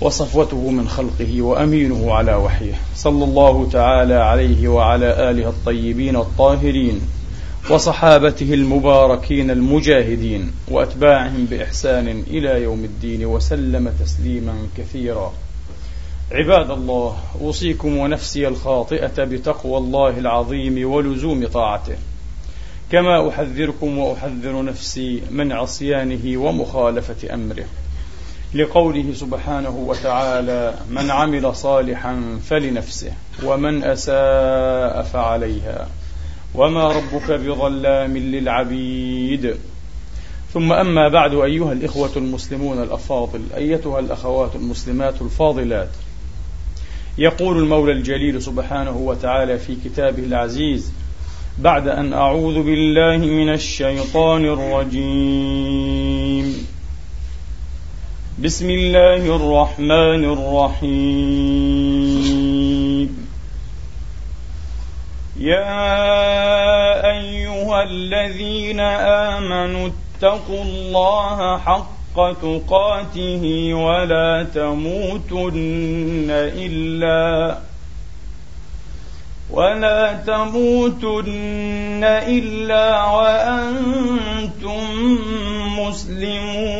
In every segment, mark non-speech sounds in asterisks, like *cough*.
وصفوته من خلقه وأمينه على وحيه. صلى الله تعالى عليه وعلى آله الطيبين الطاهرين وصحابته المباركين المجاهدين وأتباعهم بإحسان إلى يوم الدين وسلم تسليما كثيرا. عباد الله أوصيكم ونفسي الخاطئة بتقوى الله العظيم ولزوم طاعته. كما أحذركم وأحذر نفسي من عصيانه ومخالفة أمره. لقوله سبحانه وتعالى من عمل صالحا فلنفسه ومن أساء فعليها وما ربك بظلام للعبيد. ثم أما بعد أيها الإخوة المسلمون الأفاضل أيتها الأخوات المسلمات الفاضلات يقول المولى الجليل سبحانه وتعالى في كتابه العزيز بعد أن أعوذ بالله من الشيطان الرجيم. بسم الله الرحمن الرحيم. يا أيها الذين آمنوا اتقوا الله حق تقاته ولا تموتن إلا ولا تموتن إلا وأنتم مسلمون.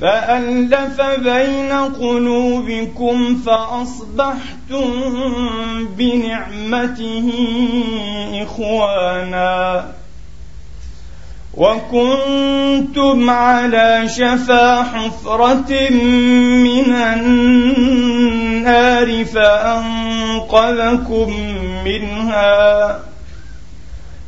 فألف بين قلوبكم فأصبحتم بنعمته إخوانا وكنتم على شفا حفرة من النار فأنقذكم منها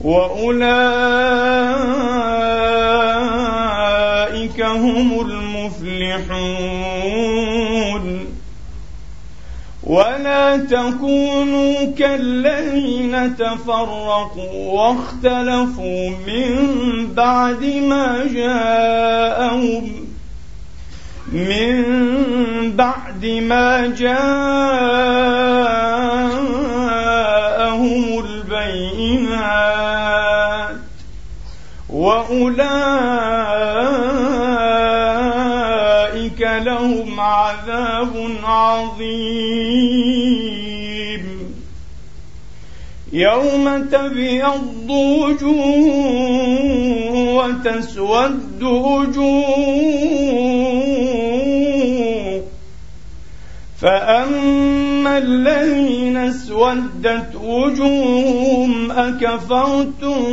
وأولئك هم المفلحون. ولا تكونوا كالذين تفرقوا واختلفوا من بعد ما جاءهم من بعد ما جاءهم البينات. وأولئك لهم عذاب عظيم. يوم تبيض وجوه وتسود وجوه فأما الذين اسودت وجوههم أكفرتم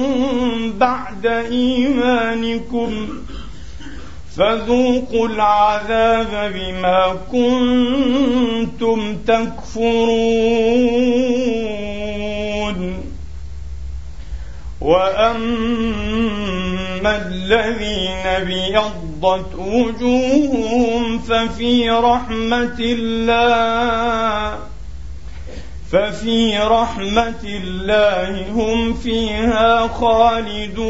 بعد إيمانكم فذوقوا العذاب بما كنتم تكفرون واما الذين ابيضت وجوههم ففي رحمه الله ففي رحمه الله هم فيها خالدون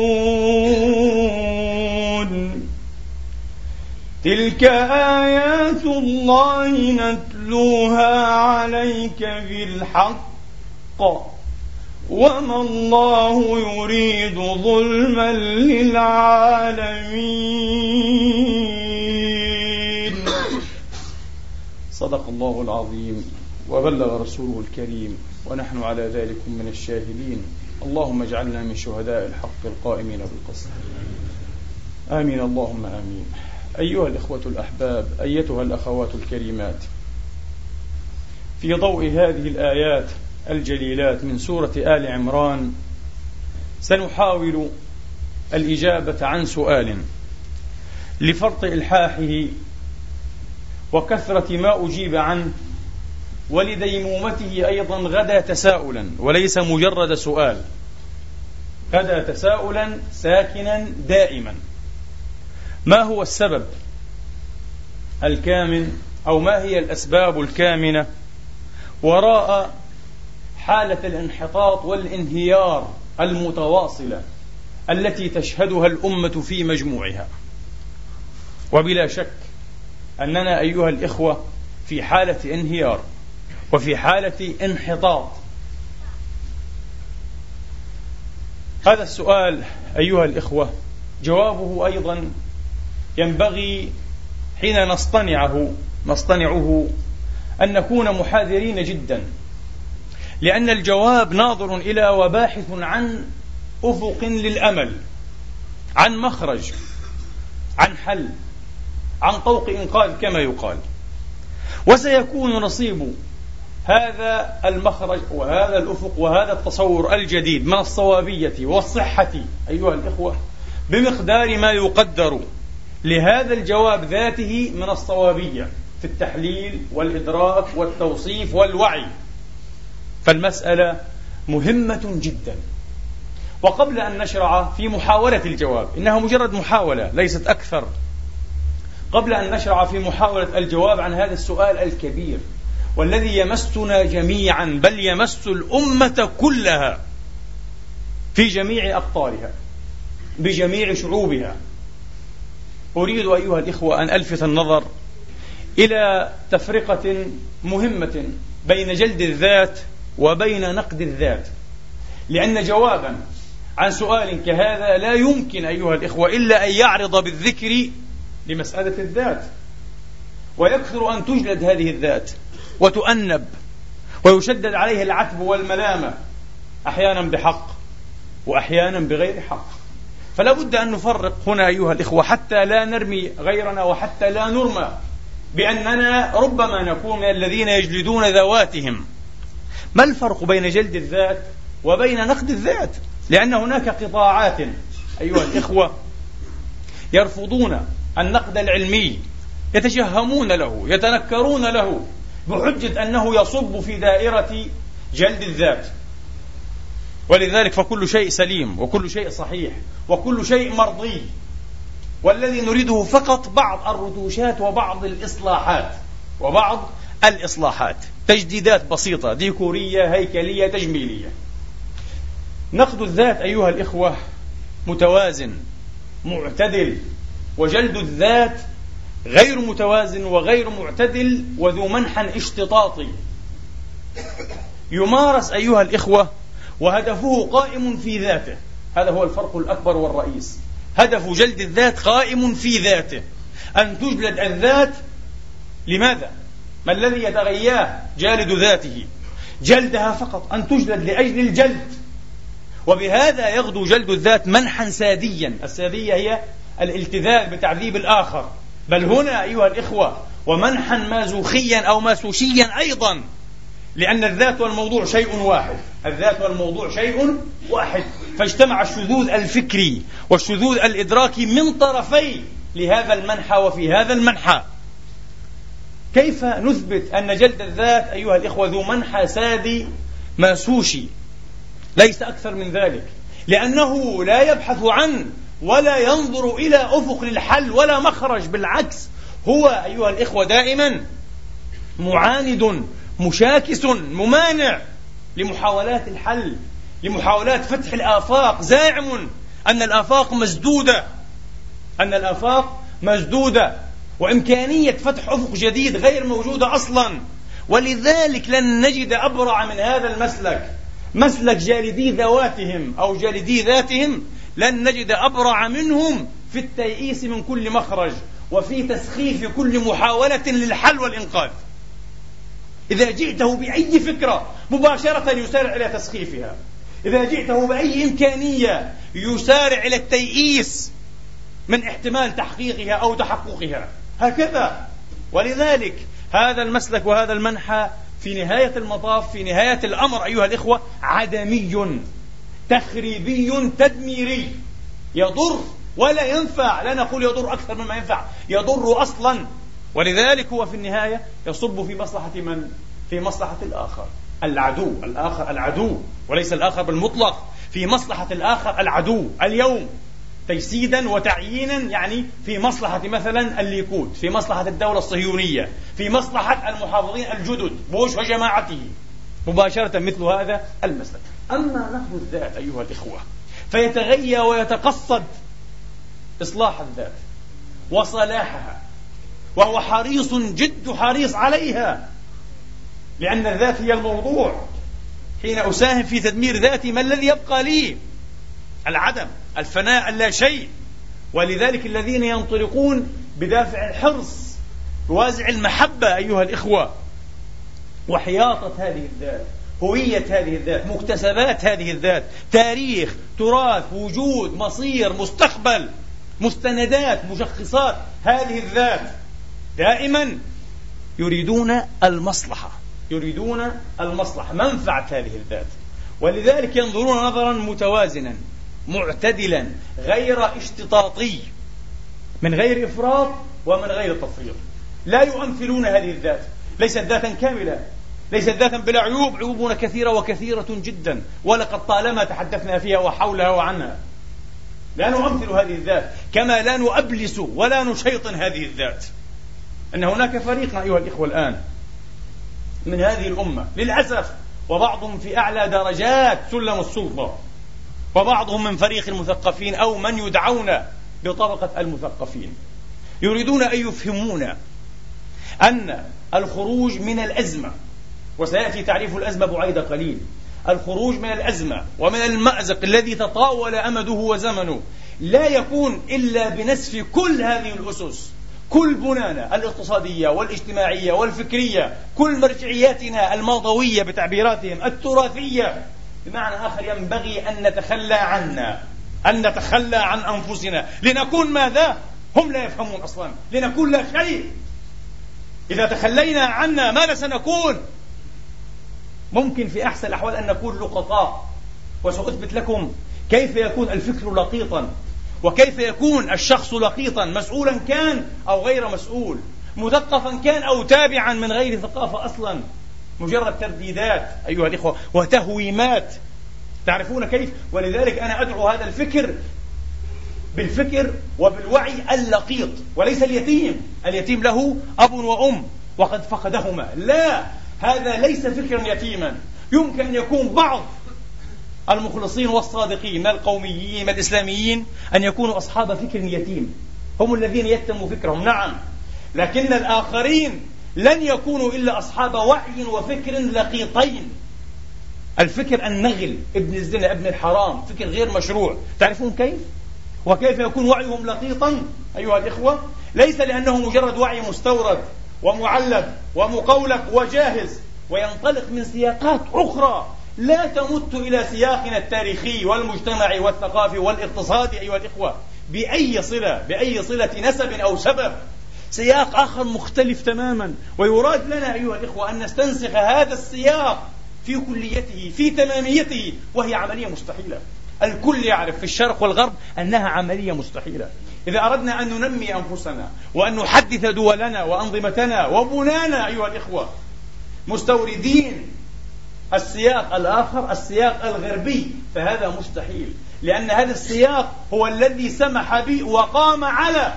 تلك آيات الله نتلو نتلوها عليك بالحق وما الله يريد ظلما للعالمين. *coughs* صدق الله العظيم. وبلغ رسوله الكريم. ونحن على ذلك من الشاهدين. اللهم اجعلنا من شهداء الحق القائمين بالقسط. آمين. اللهم آمين. أيها الإخوة الأحباب أيتها الأخوات الكريمات. في ضوء هذه الآيات الجليلات من سورة آل عمران سنحاول الإجابة عن سؤال لفرط إلحاحه وكثرة ما أجيب عنه ولديمومته أيضا غدا تساؤلا وليس مجرد سؤال غدا تساؤلا ساكنا دائما. ما هو السبب الكامن أو ما هي الأسباب الكامنة وراء حالة الانحطاط والانهيار المتواصلة التي تشهدها الأمة في مجموعها. وبلا شك أننا أيها الإخوة في حالة انهيار وفي حالة انحطاط. هذا السؤال أيها الإخوة جوابه أيضا ينبغي حين نصطنعه نصطنعه أن نكون محاذرين جدا. لأن الجواب ناظر إلى وباحث عن أفق للأمل عن مخرج عن حل عن طوق إنقاذ كما يقال. وسيكون نصيب هذا المخرج وهذا الأفق وهذا التصور الجديد من الصوابية والصحة أيها الإخوة بمقدار ما يقدر لهذا الجواب ذاته من الصوابية في التحليل والإدراك والتوصيف والوعي. فالمسألة مهمة جدا. وقبل أن نشرع في محاولة الجواب إنها مجرد محاولة ليست أكثر. قبل أن نشرع في محاولة الجواب عن هذا السؤال الكبير والذي يمسنا جميعا بل يمس الأمة كلها في جميع أقطارها بجميع شعوبها. أريد أيها الإخوة أن ألفت النظر إلى تفرقة مهمة بين جلد الذات وبين نقد الذات. لأن جوابا عن سؤال كهذا لا يمكن أيها الإخوة إلا أن يعرض بالذكر لمسألة الذات. ويكثر أن تجلد هذه الذات وتؤنب ويشدد عليه العتب والملامة أحيانا بحق وأحيانا بغير حق. فلا بد أن نفرق هنا أيها الإخوة حتى لا نرمي غيرنا وحتى لا نرمى بأننا ربما نكون من الذين يجلدون ذواتهم. ما الفرق بين جلد الذات وبين نقد الذات؟ لأن هناك قطاعات أيها الإخوة يرفضون النقد العلمي يتجهمون له يتنكرون له بحجة أنه يصب في دائرة جلد الذات. ولذلك فكل شيء سليم وكل شيء صحيح وكل شيء مرضي. والذي نريده فقط بعض الرتوشات وبعض الإصلاحات وبعض الإصلاحات. تجديدات بسيطة ديكورية هيكلية تجميلية. نقد الذات أيها الإخوة متوازن معتدل وجلد الذات غير متوازن وغير معتدل وذو منحى اشتطاطي. يمارس أيها الإخوة وهدفه قائم في ذاته. هذا هو الفرق الأكبر والرئيس. هدف جلد الذات قائم في ذاته. أن تجلد الذات لماذا؟ ما الذي يتغياه جالد ذاته. جلدها فقط أن تجلد لأجل الجلد. وبهذا يغدو جلد الذات منحا ساديا. السادية هي الالتذاذ بتعذيب الآخر. بل هنا أيها الإخوة ومنحا مازوخيا أو ماسوشيا أيضا. لأن الذات والموضوع شيء واحد. الذات والموضوع شيء واحد. فاجتمع الشذوذ الفكري والشذوذ الإدراكي من طرفي لهذا المنحى وفي هذا المنحى. كيف نثبت أن جلد الذات أيها الإخوة ذو منحى سادي ماسوشي؟ ليس أكثر من ذلك لأنه لا يبحث عن ولا ينظر إلى أفق للحل ولا مخرج بالعكس هو أيها الإخوة دائما معاند مشاكس ممانع لمحاولات الحل لمحاولات فتح الآفاق. زاعم أن الآفاق مسدودة أن الآفاق مسدودة. وإمكانية فتح أفق جديد غير موجودة أصلا. ولذلك لن نجد أبرع من هذا المسلك. مسلك جالدي ذواتهم أو جالدي ذاتهم. لن نجد أبرع منهم في التيئيس من كل مخرج وفي تسخيف كل محاولة للحل والإنقاذ. إذا جئته بأي فكرة مباشرة يسارع إلى تسخيفها. إذا جئته بأي إمكانية يسارع إلى التيئيس من احتمال تحقيقها أو تحققها. هكذا. ولذلك هذا المسلك وهذا المنحى في نهاية المطاف في نهاية الأمر أيها الإخوة عدمي تخريبي تدميري. يضر ولا ينفع. لا نقول يضر أكثر مما ينفع يضر أصلا. ولذلك هو في النهاية يصب في مصلحة من؟ في مصلحة الآخر العدو. الآخر العدو وليس الآخر بالمطلق. في مصلحة الآخر العدو. اليوم تجسيدا وتعيينا يعني في مصلحة مثلا الليكود في مصلحة الدولة الصهيونية في مصلحة المحافظين الجدد بوش وجماعته. مباشرة مثل هذا المسلك أما نقد الذات أيها الإخوة فيتغيى ويتقصد إصلاح الذات وصلاحها وهو حريص جد حريص عليها لأن الذات هي الموضوع. حين أساهم في تدمير ذاتي ما الذي يبقى لي؟ العدم الفناء اللا شيء. ولذلك الذين ينطلقون بدافع الحرص بوازع المحبة أيها الإخوة. وحياطة هذه الذات هوية هذه الذات مكتسبات هذه الذات. تاريخ تراث وجود مصير مستقبل مستندات مشخصات. هذه الذات دائما يريدون المصلحة يريدون المصلحة منفعة هذه الذات. ولذلك ينظرون نظرا متوازنا. معتدلا غير اشتطاطي. من غير إفراط ومن غير تفريط. لا يؤمثلون هذه الذات. ليست ذاتا كاملة. ليست ذاتا بلا عيوب. عيوبنا كثيرة وكثيرة جدا. ولقد طالما تحدثنا فيها وحولها وعنها. لا نؤمثل هذه الذات. كما لا نؤبلس ولا نشيطن هذه الذات. أن هناك فريق أيها الإخوة الآن من هذه الأمة. للأسف وبعضهم في أعلى درجات سلم السلطة. وبعضهم من فريق المثقفين أو من يدعون بطبقة المثقفين. يريدون أن يفهمونا أن الخروج من الأزمة وسيأتي تعريف الأزمة بعيد قليل. الخروج من الأزمة ومن المأزق الذي تطاول أمده وزمنه لا يكون إلا بنسف كل هذه الأسس كل بنانا الاقتصادية والاجتماعية والفكرية كل مرجعياتنا الماضوية بتعبيراتهم التراثية بمعنى آخر ينبغي أن نتخلى عنا أن نتخلى عن أنفسنا. لنكون ماذا؟ هم لا يفهمون أصلا. لنكون لا شيء. إذا تخلينا عنا ماذا سنكون؟ ممكن في أحسن الأحوال أن نكون لقطاء. وسأثبت لكم كيف يكون الفكر لقيطا. وكيف يكون الشخص لقيطا مسؤولا كان أو غير مسؤول. مثقفا كان أو تابعا من غير ثقافة أصلا. مجرد ترديدات أيها الإخوة وتهويمات. تعرفون كيف؟ ولذلك أنا أدعو هذا الفكر بالفكر وبالوعي اللقيط وليس اليتيم. اليتيم له أب وأم وقد فقدهما. لا هذا ليس فكرا يتيما. يمكن أن يكون بعض المخلصين والصادقين من القوميين من الإسلاميين أن يكونوا أصحاب فكر يتيم. هم الذين يتموا فكرهم نعم. لكن الآخرين لن يكونوا إلا أصحاب وعي وفكر لقيطين. الفكر النغل ابن الزنا ابن الحرام فكر غير مشروع. تعرفون كيف؟ وكيف يكون وعيهم لقيطا؟ أيها الإخوة ليس لأنه مجرد وعي مستورد ومعلب ومقولب وجاهز وينطلق من سياقات أخرى لا تمت إلى سياقنا التاريخي والمجتمعي والثقافي والاقتصادي أيها الإخوة بأي صلة بأي صلة نسب أو سبب. سياق آخر مختلف تماما. ويراد لنا أيها الإخوة أن نستنسخ هذا السياق في كليته في تماميته وهي عملية مستحيلة. الكل يعرف في الشرق والغرب أنها عملية مستحيلة. إذا أردنا أن ننمي أنفسنا وأن نحدث دولنا وأنظمتنا وبنانا أيها الإخوة مستوردين السياق الآخر السياق الغربي فهذا مستحيل. لأن هذا السياق هو الذي سمح بي وقام على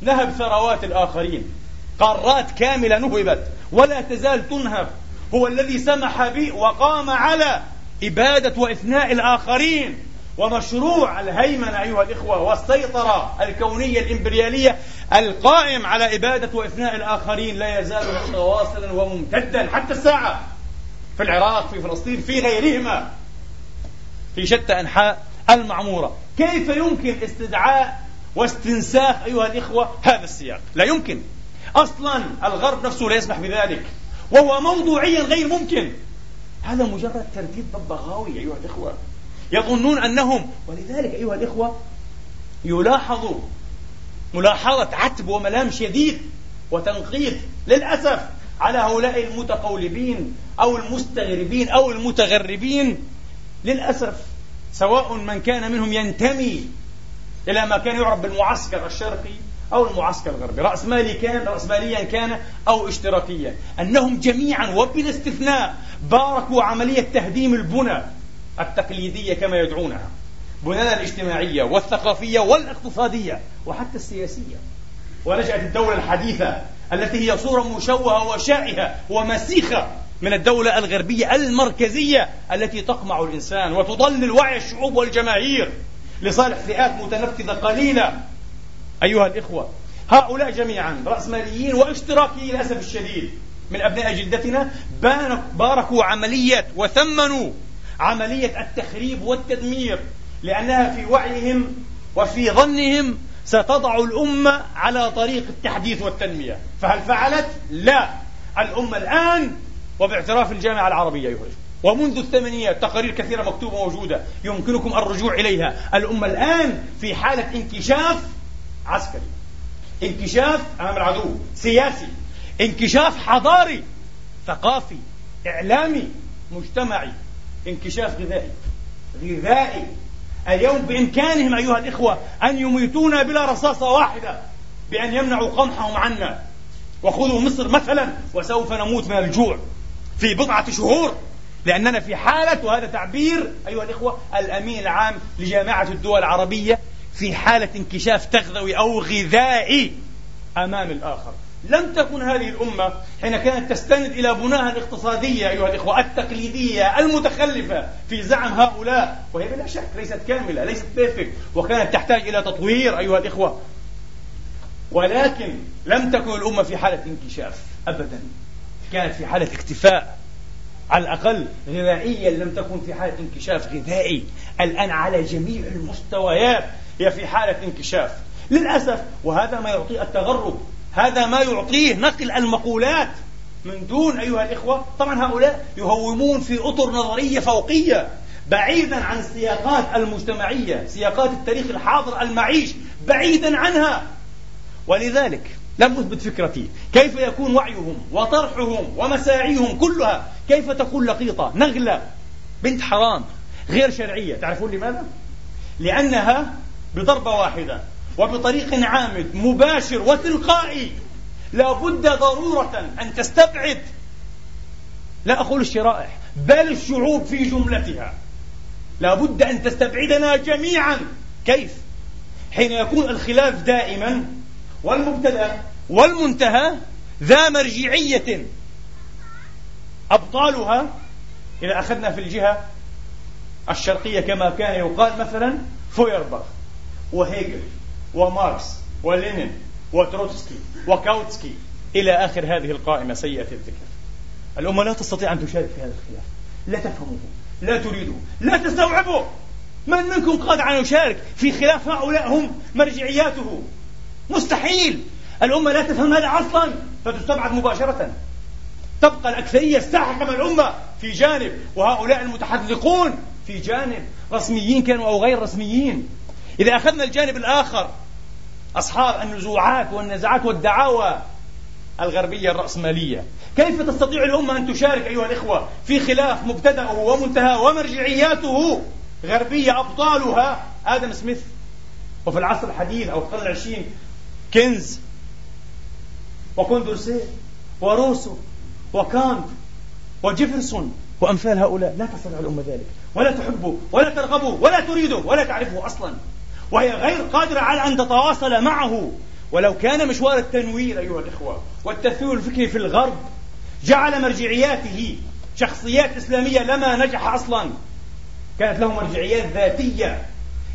نهب ثروات الآخرين. قارات كاملة نهبت ولا تزال تنهب. هو الذي سمح بي وقام على إبادة وإثناء الآخرين. ومشروع الهيمنة أيها الإخوة والسيطرة الكونية الإمبريالية القائم على إبادة وإفناء الآخرين لا يزال متواصلا وممتدا حتى الساعة في العراق في فلسطين في غيرهما. في شتى أنحاء المعمورة. كيف يمكن استدعاء واستنساخ أيها الإخوة هذا السياق. لا يمكن. أصلا الغرب نفسه لا يسمح بذلك. وهو موضوعيا غير ممكن. هذا مجرد ترديد ببغاوي أيها الإخوة. يظنون أنهم ولذلك أيها الإخوة يلاحظ ملاحظة عتب وملام شديد وتنقيط للأسف على هؤلاء المتقولبين أو المستغربين أو المتغربين. للأسف سواء من كان منهم ينتمي إلى ما كان يعرف بالمعسكر الشرقي أو المعسكر الغربي. رأسمالي كان رأسماليا كان أو اشتراكيا. أنهم جميعا وبلا استثناء باركوا عملية تهديم البنى التقليدية كما يدعونها. بنانا الاجتماعية والثقافية والاقتصادية وحتى السياسية. ونشأت الدولة الحديثة التي هي صورة مشوهة وشائهة ومسيخة من الدولة الغربية المركزية التي تقمع الإنسان وتضلل وعي الشعوب والجماهير. لصالح فئات متنفذة قليلة. أيها الإخوة هؤلاء جميعا رأسماليين واشتراكيين للأسف الشديد من أبناء جلدتنا باركوا عملية وثمنوا عملية التخريب والتدمير لأنها في وعيهم وفي ظنهم ستضع الأمة على طريق التحديث والتنمية. فهل فعلت؟ لا. الأمة الآن وباعتراف الجامعة العربية أيها ومنذ الثمانينات تقارير كثيرة مكتوبة موجودة يمكنكم الرجوع إليها. الأمة الآن في حالة انكشاف عسكري انكشاف أمام العدو سياسي انكشاف حضاري ثقافي إعلامي مجتمعي انكشاف غذائي غذائي. اليوم بإمكانهم أيها الإخوة أن يميتونا بلا رصاصة واحدة بأن يمنعوا قمحهم عنا. وخذوا مصر مثلا وسوف نموت من الجوع في بضعة شهور. لأننا في حالة وهذا تعبير أيها الإخوة الأمين العام لجامعة الدول العربية في حالة انكشاف تغذوي أو غذائي أمام الآخر. لم تكن هذه الأمة حين كانت تستند إلى بناها الاقتصادية أيها الإخوة التقليدية المتخلفة في زعم هؤلاء وهي بلا شك ليست كاملة ليست perfect وكانت تحتاج إلى تطوير أيها الإخوة. ولكن لم تكن الأمة في حالة انكشاف أبدا. كانت في حالة اكتفاء. على الأقل غذائيا لم تكن في حالة انكشاف غذائي. الآن على جميع المستويات هي في حالة انكشاف. للأسف وهذا ما يعطيه التغرب هذا ما يعطيه نقل المقولات من دون أيها الإخوة. طبعا هؤلاء يهومون في أطر نظرية فوقية بعيدا عن السياقات المجتمعية سياقات التاريخ الحاضر المعيش بعيدا عنها. ولذلك لم أثبت فكرتي كيف يكون وعيهم وطرحهم ومساعيهم كلها؟ كيف تكون لقيطة نغلة بنت حرام غير شرعية؟ تعرفون لماذا؟ لأنها بضربة واحدة وبطريق عامد مباشر وتلقائي. لا بد ضرورة أن تستبعد. لا أقول الشرائح بل الشعوب في جملتها. لا بد أن تستبعدنا جميعا. كيف؟ حين يكون الخلاف دائما والمبتدأ والمنتهى ذا مرجعية. أبطالها إذا أخذنا في الجهة الشرقية كما كان يقال مثلا فويرباخ وهيجل وماركس ولينين وتروتسكي وكاوتسكي. إلى آخر هذه القائمة سيئة الذكر. الأمة لا تستطيع أن تشارك في هذا الخلاف. لا تفهمه لا تريده لا تستوعبه من منكم قادر أن يشارك في خلاف هؤلاء؟ هم مرجعياته. مستحيل. الأمة لا تفهم هذا أصلا فتستبعد مباشرة. تبقى الأكثرية من الأمة في جانب وهؤلاء المتحذقون في جانب. رسميين كانوا أو غير رسميين. إذا أخذنا الجانب الآخر أصحاب النزوعات والنزعات والدعاوى الغربية الرأسمالية. كيف تستطيع الأمة أن تشارك أيها الإخوة في خلاف مبتدأه ومنتهى ومرجعياته؟ غربية أبطالها. آدم سميث. وفي العصر الحديث أو القرن العشرين كينز وكوندورسي وروسو وكانت وجيفرسون وأمثال هؤلاء. لا تستطيع الأمة ذلك. ولا تحبه ولا ترغبه ولا تريده ولا تعرفه أصلا. وهي غير قادرة على أن تتواصل معه. ولو كان مشوار التنوير أيها الإخوة والتثوير الفكري في الغرب جعل مرجعياته شخصيات إسلامية لما نجح أصلا. كانت له مرجعيات ذاتية.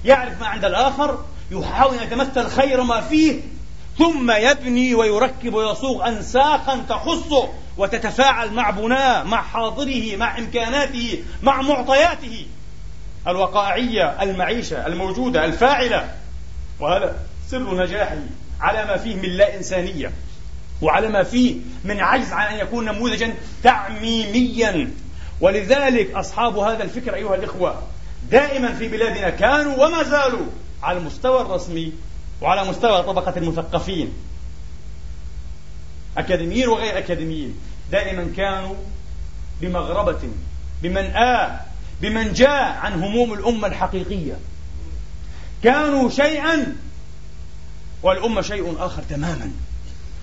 يعرف ما عند الآخر يحاول أن يتمثل خير ما فيه ثم يبني ويركب ويصوغ أنساقا تخصه وتتفاعل مع بناه مع حاضره مع إمكاناته مع معطياته. الوقائعية المعيشة الموجودة الفاعلة. وهذا سر نجاحه على ما فيه من لا إنسانية. وعلى ما فيه من عجز عن أن يكون نموذجا تعميميا. ولذلك أصحاب هذا الفكر أيها الإخوة دائما في بلادنا كانوا وما زالوا على المستوى الرسمي وعلى مستوى طبقة المثقفين. أكاديميين وغير أكاديميين. دائما كانوا بمغربة بمنآة بمن جاء عن هموم الأمة الحقيقية. كانوا شيئا والأمة شيء آخر تماما.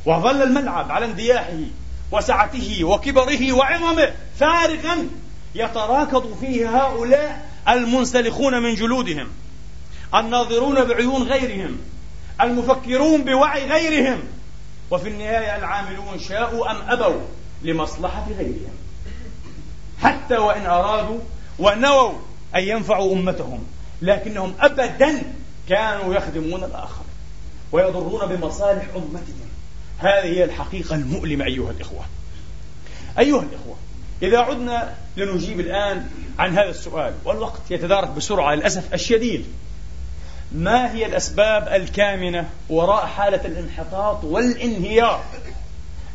وظل الملعب على اندياحه وسعته وكبره وعظمه فارغا يتراكض فيه هؤلاء المنسلخون من جلودهم الناظرون بعيون غيرهم المفكرون بوعي غيرهم. وفي النهاية العاملون شاءوا أم أبوا لمصلحة غيرهم. حتى وإن أرادوا ونووا أن ينفعوا أمتهم لكنهم أبدا كانوا يخدمون الآخر ويضرون بمصالح أمتهم. هذه هي الحقيقة المؤلمة أيها الإخوة. أيها الإخوة إذا عدنا لنجيب الآن عن هذا السؤال والوقت يتدارك بسرعة للأسف الشديد. ما هي الأسباب الكامنة وراء حالة الانحطاط والانهيار؟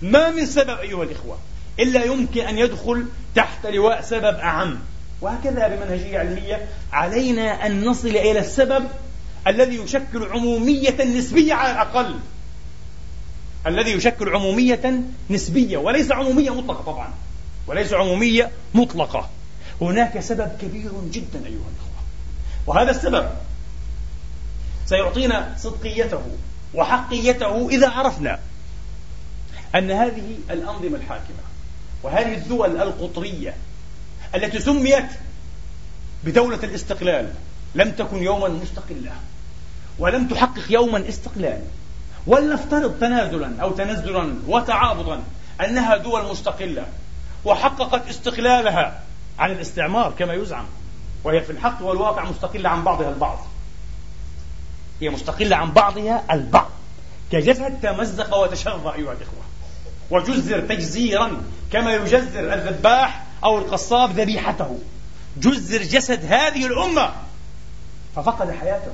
ما من سبب أيها الإخوة إلا يمكن أن يدخل تحت لواء سبب أعم. وهكذا بمنهجية علمية علينا أن نصل إلى السبب الذي يشكل عمومية نسبية على الأقل. الذي يشكل عمومية نسبية وليس عمومية مطلقة طبعا وليس عمومية مطلقة. هناك سبب كبير جدا أيها الأخوة وهذا السبب سيعطينا صدقيته وحقيته إذا عرفنا أن هذه الأنظمة الحاكمة وهذه الدول القطرية التي سميت بدولة الاستقلال لم تكن يوما مستقلة ولم تحقق يوما استقلال ولنفترض تنازلا أو تنزلا وتعاضدا أنها دول مستقلة وحققت استقلالها عن الاستعمار كما يزعم وهي في الحق والواقع مستقلة عن بعضها البعض؟ هي مستقلة عن بعضها البعض. كجسد تمزق وتشظى أيها الإخوة. وجزر تجزيرا كما يجزر الذباح أو القصاب ذبيحته. جزر جسد هذه الأمة. ففقد حياته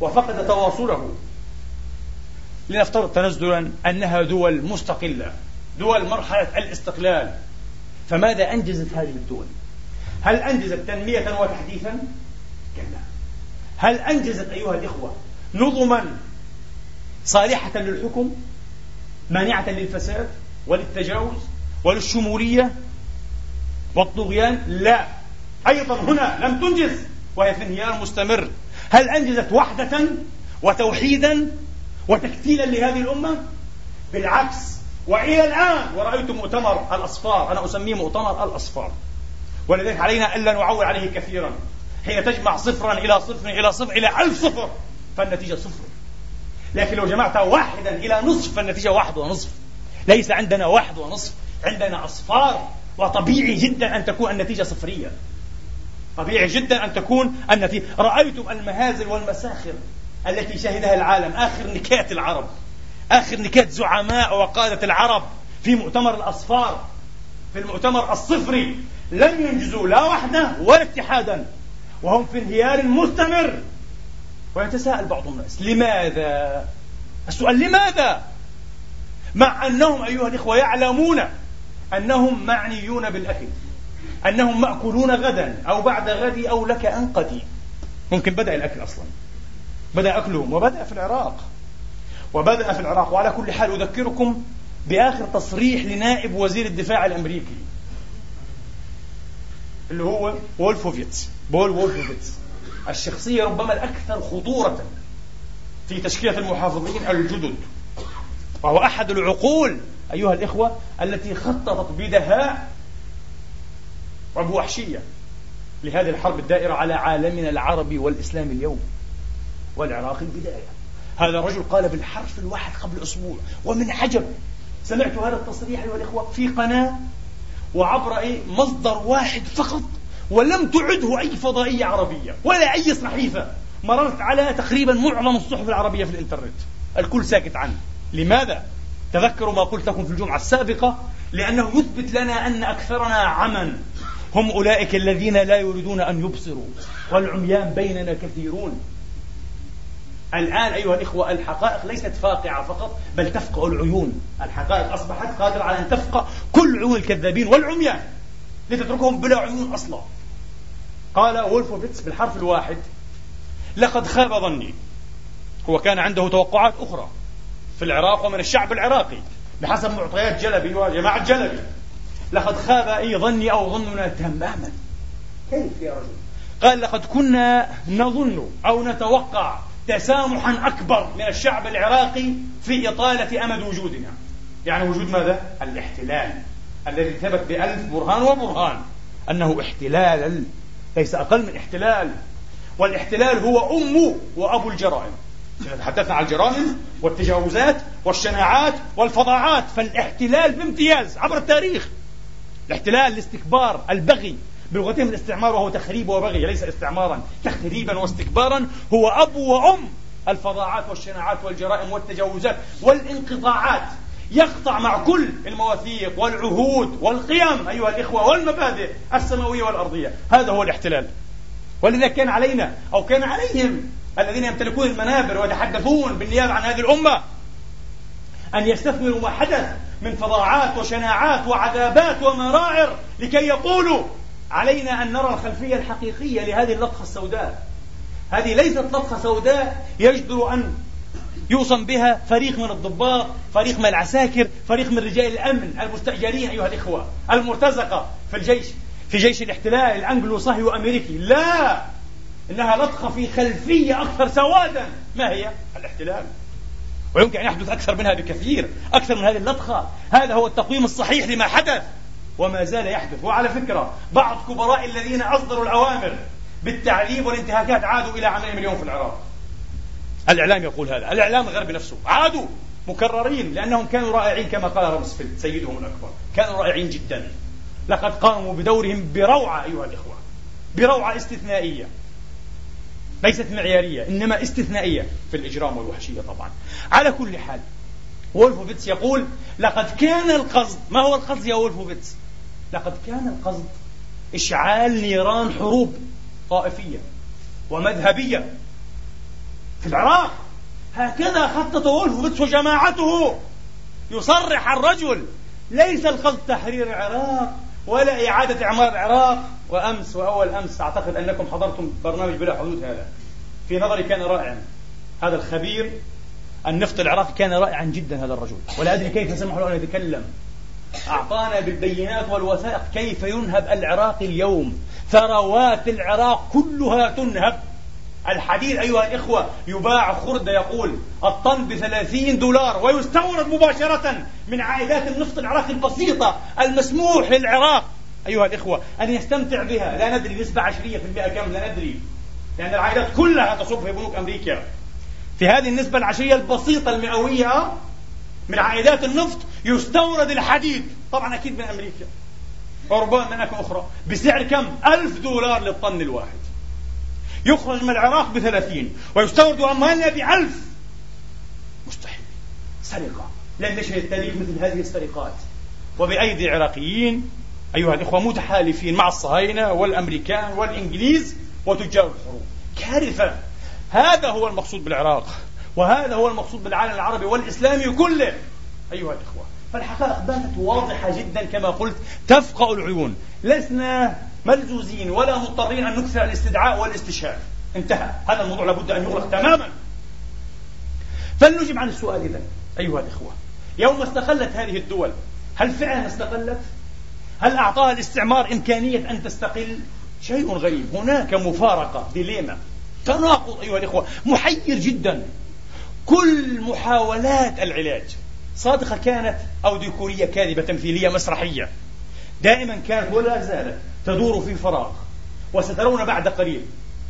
وفقد تواصله. لنفترض تنزلا أنها دول مستقلة دول مرحلة الاستقلال. فماذا أنجزت هذه الدول؟ هل أنجزت تنمية وتحديثا؟ كلا. هل أنجزت أيها الإخوة نظما صالحة للحكم مانعة للفساد وللتجاوز وللشمولية والطغيان؟ لا. أيضا هنا لم تنجز وهي في انهيار مستمر. هل أنجزت وحدة وتوحيدا وتكتيلا لهذه الأمة؟ بالعكس. وإلى الآن ورأيت مؤتمر الأصفار أنا أسميه مؤتمر الأصفار. ولذلك علينا ألا نعول عليه كثيرا. حين تجمع صفرا إلى صفر إلى صفر إلى ألف صفر. فالنتيجة صفر. لكن لو جمعت واحدا إلى نصف فالنتيجة واحد ونصف. ليس عندنا واحد ونصف عندنا أصفار. وطبيعي جدا أن تكون النتيجة صفرية. طبيعي جدا أن تكون النتيجة. رأيتم المهازل والمساخر التي شهدها العالم. آخر نكات العرب. آخر نكات زعماء وقادة العرب في مؤتمر الأصفار. في المؤتمر الصفري. لم ينجزوا لا وحدة ولا اتحادا. وهم في انهيار مستمر. ويتساءل بعض الناس لماذا؟ السؤال لماذا؟ مع أنهم أيها الإخوة يعلمون أنهم معنيون بالأكل أنهم مأكولون غدا أو بعد غد أو لك أن قدي ممكن بدأ الأكل أصلا. بدأ أكلهم وبدأ في العراق. وبدأ في العراق. وعلى كل حال أذكركم بآخر تصريح لنائب وزير الدفاع الأمريكي اللي هو وولفوفيتس بول وولفوفيتس. الشخصية ربما الأكثر خطورة في تشكيلة المحافظين الجدد وهو أحد العقول أيها الإخوة التي خططت بدهاء وبوحشية لهذه الحرب الدائرة على عالمنا العربي والإسلامي اليوم والعراق البداية. هذا الرجل قال بالحرف الواحد قبل أسبوع ومن عجب. سمعت هذا التصريح أيها الإخوة في قناة وعبر إيه مصدر واحد فقط. ولم تعده أي فضائية عربية ولا أي صحيفة. مررت على تقريبا معظم الصحف العربية في الإنترنت. الكل ساكت عنه. لماذا؟ تذكروا ما قلت لكم في الجمعة السابقة لأنه يثبت لنا أن أكثرنا عمى هم أولئك الذين لا يريدون أن يبصروا والعميان بيننا كثيرون. الآن أيها الإخوة الحقائق ليست فاقعة فقط بل تفقع العيون. الحقائق أصبحت قادرة على أن تفقع كل عيون الكذابين والعميان لتتركهم بلا عيون أصلا. قال وولفوفيتس بالحرف الواحد. لقد خاب ظني. هو كان عنده توقعات أخرى في العراق ومن الشعب العراقي بحسب معطيات جلبي وجماعة جلبي. لقد خاب أي ظني أو ظننا تماما. كيف يا رجل؟ قال لقد كنا نظن أو نتوقع تسامحا أكبر من الشعب العراقي في إطالة أمد وجودنا. يعني وجود ماذا؟ الاحتلال الذي ثبت بألف برهان وبرهان. أنه احتلال ليس أقل من احتلال. والاحتلال هو أم وأبو الجرائم. تحدثنا عن الجرائم والتجاوزات والشناعات والفظاعات فالاحتلال بامتياز عبر التاريخ. الاحتلال الاستكبار البغي بلغتهم الاستعمار وهو تخريب وبغي ليس استعمارا تخريبا واستكبارا هو أب وأم. الفظاعات والشناعات والجرائم والتجاوزات والانقطاعات يقطع مع كل المواثيق والعهود والقيم أيها الإخوة والمبادئ السماوية والأرضية. هذا هو الاحتلال. ولذا كان علينا أو كان عليهم الذين يمتلكون المنابر ويتحدثون بالنيابة عن هذه الأمة أن يستثمروا ما حدث من فظاعات وشناعات وعذابات ومرائر لكي يقولوا علينا أن نرى الخلفية الحقيقية لهذه اللطخة السوداء. هذه ليست لطخة سوداء يجدر أن يوصم بها فريق من الضباط فريق من العساكر فريق من رجال الأمن المستأجرين أيها الإخوة المرتزقة في الجيش في جيش الاحتلال الأنجلو صهيو أمريكي. لا! إنها لطخة في خلفية أكثر سوادا. ما هي؟ الاحتلال. ويمكن أن يحدث أكثر منها بكثير أكثر من هذه اللطخة. هذا هو التقويم الصحيح لما حدث وما زال يحدث. وعلى فكرة بعض كبراء الذين أصدروا الأوامر بالتعذيب والانتهاكات عادوا إلى عملهم اليوم في العراق. الإعلام يقول هذا. الإعلام الغربي نفسه عادوا مكررين لأنهم كانوا رائعين كما قال روزفلت سيدهم الأكبر. كانوا رائعين جدا. لقد قاموا بدورهم بروعة أيها الإخوة. بروعة استثنائية. ليست معيارية إنما استثنائية في الإجرام والوحشية طبعا. على كل حال وولفوفيتس يقول لقد كان القصد ما هو القصد يا وولفوفيتس؟ لقد كان القصد إشعال نيران حروب طائفية ومذهبية في العراق. هكذا خطط وولفوفيتس وجماعته يصرح الرجل. ليس القصد تحرير العراق ولا إعادة إعمار العراق. وأمس وأول أمس أعتقد أنكم حضرتم برنامج بلا حدود هذا. في نظري كان رائعا. هذا الخبير النفط العراقي كان رائعا جدا هذا الرجل. ولا أدري كيف سمحوا له أن يتكلم. أعطانا بالبينات والوثائق كيف ينهب العراق اليوم. ثروات العراق كلها تنهب. الحديد أيها الإخوة يباع خردة يقول الطن بثلاثين دولار ويستورد مباشرة من عائدات النفط العراقي البسيطة المسموح للعراق. أيها الإخوة أن يستمتع بها. لا ندري نسبة عشرية في المئة كم لا ندري. لأن العائدات كلها تصب في بنوك أمريكا. في هذه النسبة العشرية البسيطة المئوية من عائدات النفط يستورد الحديد. طبعا أكيد من أمريكا. وربما من أماكن أخرى. بسعر كم؟ ألف دولار للطن الواحد. يخرج من العراق بثلاثين ويستورد أموالنا بألف. مستحيل. سرقة. لن نشهد التاريخ مثل هذه السرقات. وبأيدي عراقيين أيها الإخوة متحالفين مع الصهاينة والأمريكان والإنجليز وتجار الحروب. كارثة. هذا هو المقصود بالعراق. وهذا هو المقصود بالعالم العربي والإسلامي كله. أيها الإخوة فالحقائق باتت واضحة جدا كما قلت تفقأ العيون. لسنا ملزوزين ولا مضطرين أن نكثر الاستدعاء والاستشهاد. انتهى. هذا الموضوع لابد أن يغلق تماما. فلنجب عن السؤال إذا أيها الإخوة. يوم استقلت هذه الدول هل فعلا استقلت؟ هل أعطاها الاستعمار إمكانية أن تستقل؟ شيء غريب. هناك مفارقة ديليما. تناقض أيها الإخوة محير جدا. كل محاولات العلاج صادقة كانت أو ديكورية كاذبة تمثيلية مسرحية؟ دائما كانت ولا زالت. تدور في فراغ وسترون بعد قليل.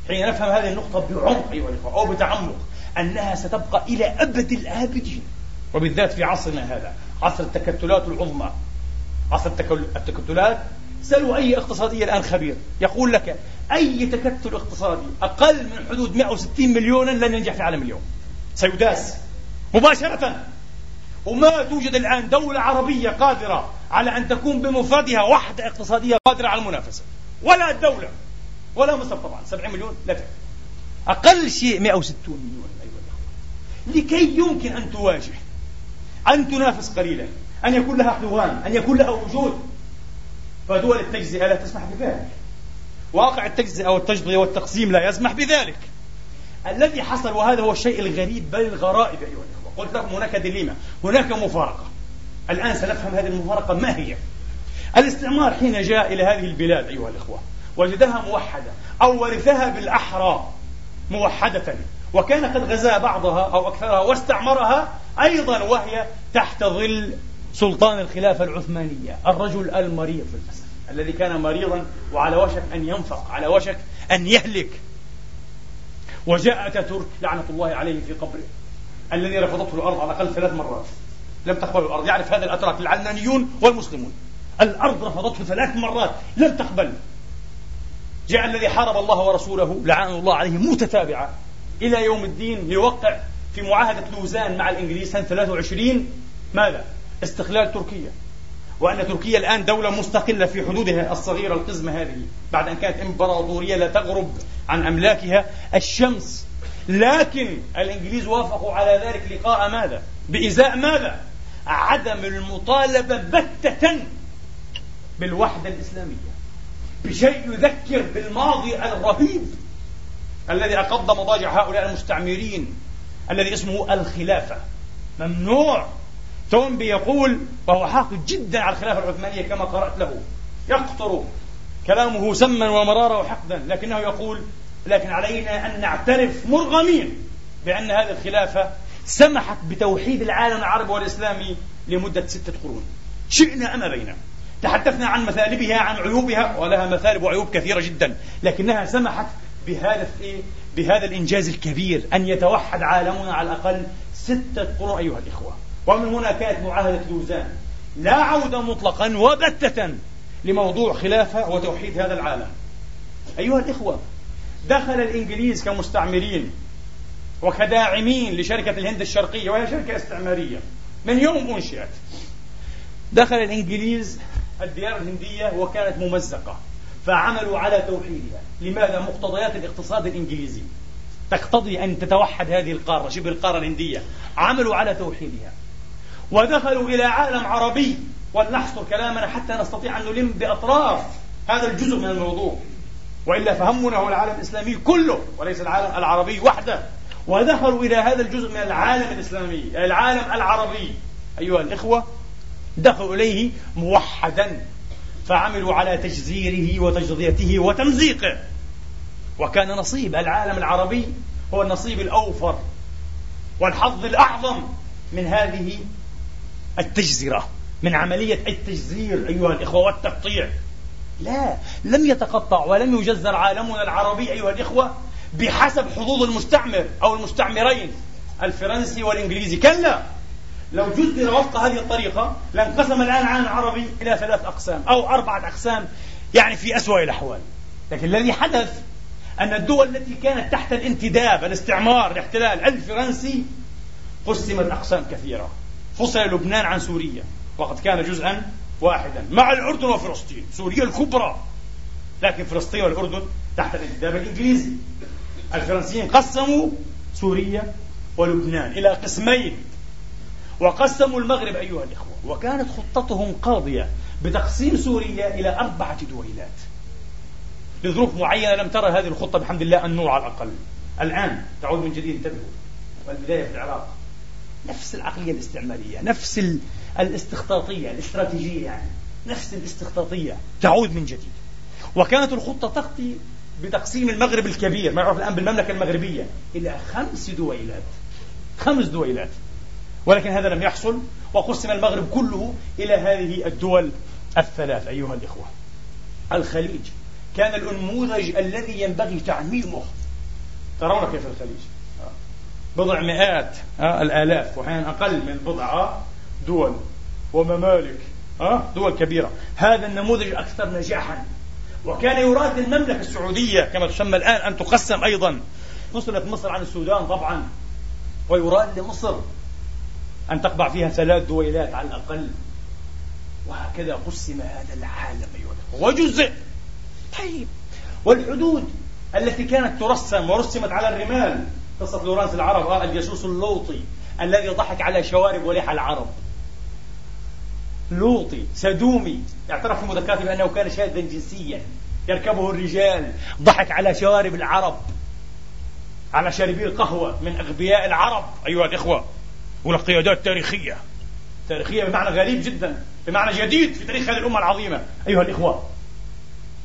حين نفهم هذه النقطة بعمق أيها الإخوة أو بتعمق أنها ستبقى إلى أبد الآبدين. وبالذات في عصرنا هذا عصر التكتلات العظمى. عصر التكتلات سلوا أي اقتصادي الآن خبير. يقول لك أي تكتل اقتصادي أقل من حدود 160 مليونا لن ينجح في العالم اليوم. سيداس مباشرة. وما توجد الآن دولة عربية قادرة على أن تكون بمفردها وحدة اقتصادية قادرة على المنافسة. ولا الدولة ولا مصر طبعا 70 مليون لا تكفي. أقل شيء 160 مليون أيها الأخوة. لكي يمكن أن تواجه أن تنافس قليلا أن يكون لها حضوان أن يكون لها وجود. فدول التجزئة لا تسمح بذلك. واقع التجزئة والتجزئة والتقسيم لا يسمح بذلك. الذي حصل وهذا هو الشيء الغريب بل الغرائب أيها الأخوة. قلت لكم هناك دليمة هناك مفارقة. الآن سنفهم هذه المفارقة ما هي. الاستعمار حين جاء إلى هذه البلاد أيها الأخوة وجدها موحدة أو ورثها بالأحرى موحدة وكان قد غزا بعضها أو أكثرها واستعمرها أيضا وهي تحت ظل سلطان الخلافة العثمانية الرجل المريض للأسف الذي كان مريضا وعلى وشك أن ينفق على وشك أن يهلك. وجاء أتاتورك لعنة الله عليه في قبره. الذي رفضته الأرض على الأقل ثلاث مرات. لم تقبل الأرض. يعرف هذا الأتراك العلمانيون والمسلمون. الأرض رفضته ثلاث مرات. لم تقبل. جاء الذي حارب الله ورسوله لعنه الله عليه متتابعة. إلى يوم الدين ليوقع في معاهدة لوزان مع الإنجليز سنة 23 ماذا؟ استقلال تركيا. وأن تركيا الآن دولة مستقلة في حدودها الصغيرة القزمة هذه. بعد أن كانت إمبراطورية لا تغرب عن أملاكها الشمس لكن الإنجليز وافقوا على ذلك لقاء ماذا؟ بإزاء ماذا؟ عدم المطالبة بتة بالوحدة الإسلامية بشيء يذكر بالماضي الرهيب الذي أقض مضاجع هؤلاء المستعمرين الذي اسمه الخلافة ممنوع تومبي يقول وهو حاقد جدا على الخلافة العثمانية كما قرأت له يقطر كلامه سما ومرارا وحقدا لكنه يقول لكن علينا أن نعترف مرغمين بأن هذه الخلافة سمحت بتوحيد العالم العربي والإسلامي لمدة ستة قرون. شئنا أم أبينا. تحدثنا عن مثالبها عن عيوبها ولها مثالب وعيوب كثيرة جدا لكنها سمحت بهذا بهذا الإنجاز الكبير أن يتوحد عالمنا على الأقل ستة قرون أيها الإخوة. ومن هنا كانت معاهدة لوزان لا عودة مطلقا وبتة لموضوع خلافة وتوحيد هذا العالم. أيها الإخوة دخل الإنجليز كمستعمرين وكداعمين لشركة الهند الشرقية وهي شركة استعمارية. من يوم أنشئت. دخل الإنجليز الديار الهندية وكانت ممزقة فعملوا على توحيدها. لماذا؟ مقتضيات الاقتصاد الإنجليزي. تقتضي أن تتوحد هذه القارة شبه القارة الهندية. عملوا على توحيدها. ودخلوا إلى عالم عربي. ولنحصر كلامنا حتى نستطيع أن نلم بأطراف هذا الجزء من الموضوع. وإلا فهمنا هو العالم الإسلامي كله وليس العالم العربي وحده. ودخلوا إلى هذا الجزء من العالم الإسلامي العالم العربي. أيها الإخوة دخلوا إليه موحدا فعملوا على تجزيره وتجزيته وتمزيقه. وكان نصيب العالم العربي هو النصيب الأوفر والحظ الأعظم من هذه التجزرة من عملية التجزير أيها الإخوة والتقطيع. لا لم يتقطع ولم يجزر عالمنا العربي أيها الإخوة بحسب حظوظ المستعمر أو المستعمرين الفرنسي والإنجليزي. كلا لو جزر وفق هذه الطريقة لانقسم الآن العالم العربي إلى ثلاث أقسام أو أربعة أقسام يعني في أسوأ الأحوال. لكن الذي حدث أن الدول التي كانت تحت الانتداب الاستعمار الاحتلال الفرنسي قسمت أقسام كثيرة. فصل لبنان عن سوريا وقد كان جزءا واحدا مع الأردن وفلسطين سوريا الكبرى. لكن فلسطين والأردن تحت الانتداب الإنجليزي. الفرنسيين قسموا سوريا ولبنان إلى قسمين. وقسموا المغرب أيها الإخوة وكانت خطتهم قاضية بتقسيم سوريا إلى أربعة دويلات. لظروف معينة لم ترى هذه الخطة بحمد الله النور على الأقل. الآن تعود من جديد انتبهوا. والبداية في العراق. نفس العقلية الاستعمارية نفس الاستخطاطية الاستراتيجية يعني. نفس الاستخطاطية. تعود من جديد. وكانت الخطة تخطي بتقسيم المغرب الكبير. ما يعرف الآن بالمملكة المغربية. إلى خمس دويلات. خمس دويلات. ولكن هذا لم يحصل. وقسم المغرب كله إلى هذه الدول الثلاث أيها الإخوة. الخليج. كان الأنموذج الذي ينبغي تعميمه. ترون كيف الخليج؟ بضع مئات الآلاف وأحيانا أقل من بضع دول وممالك دول كبيرة. هذا النموذج أكثر نجاحا. وكان يراد المملكة السعودية كما تسمى الآن أن تقسم أيضا. فصلت مصر عن السودان طبعا. ويراد لمصر أن تقبع فيها ثلاث دويلات على الأقل. وهكذا قسم هذا العالم أيها وجزء. طيب. والحدود التي كانت ترسم ورسمت على الرمال قصة لورانس العرب آه الجاسوس اللوطي الذي ضحك على شوارب ولحى العرب. لوطي سدومي. اعترف في مذكراته بأنه كان شاذا جنسيا. يركبه الرجال. ضحك على شوارب العرب. على شاربي القهوة من أغبياء العرب. أيها الإخوة والقيادات تاريخية. تاريخية بمعنى غريب جدا بمعنى جديد في تاريخ هذه الأمة العظيمة. أيها الإخوة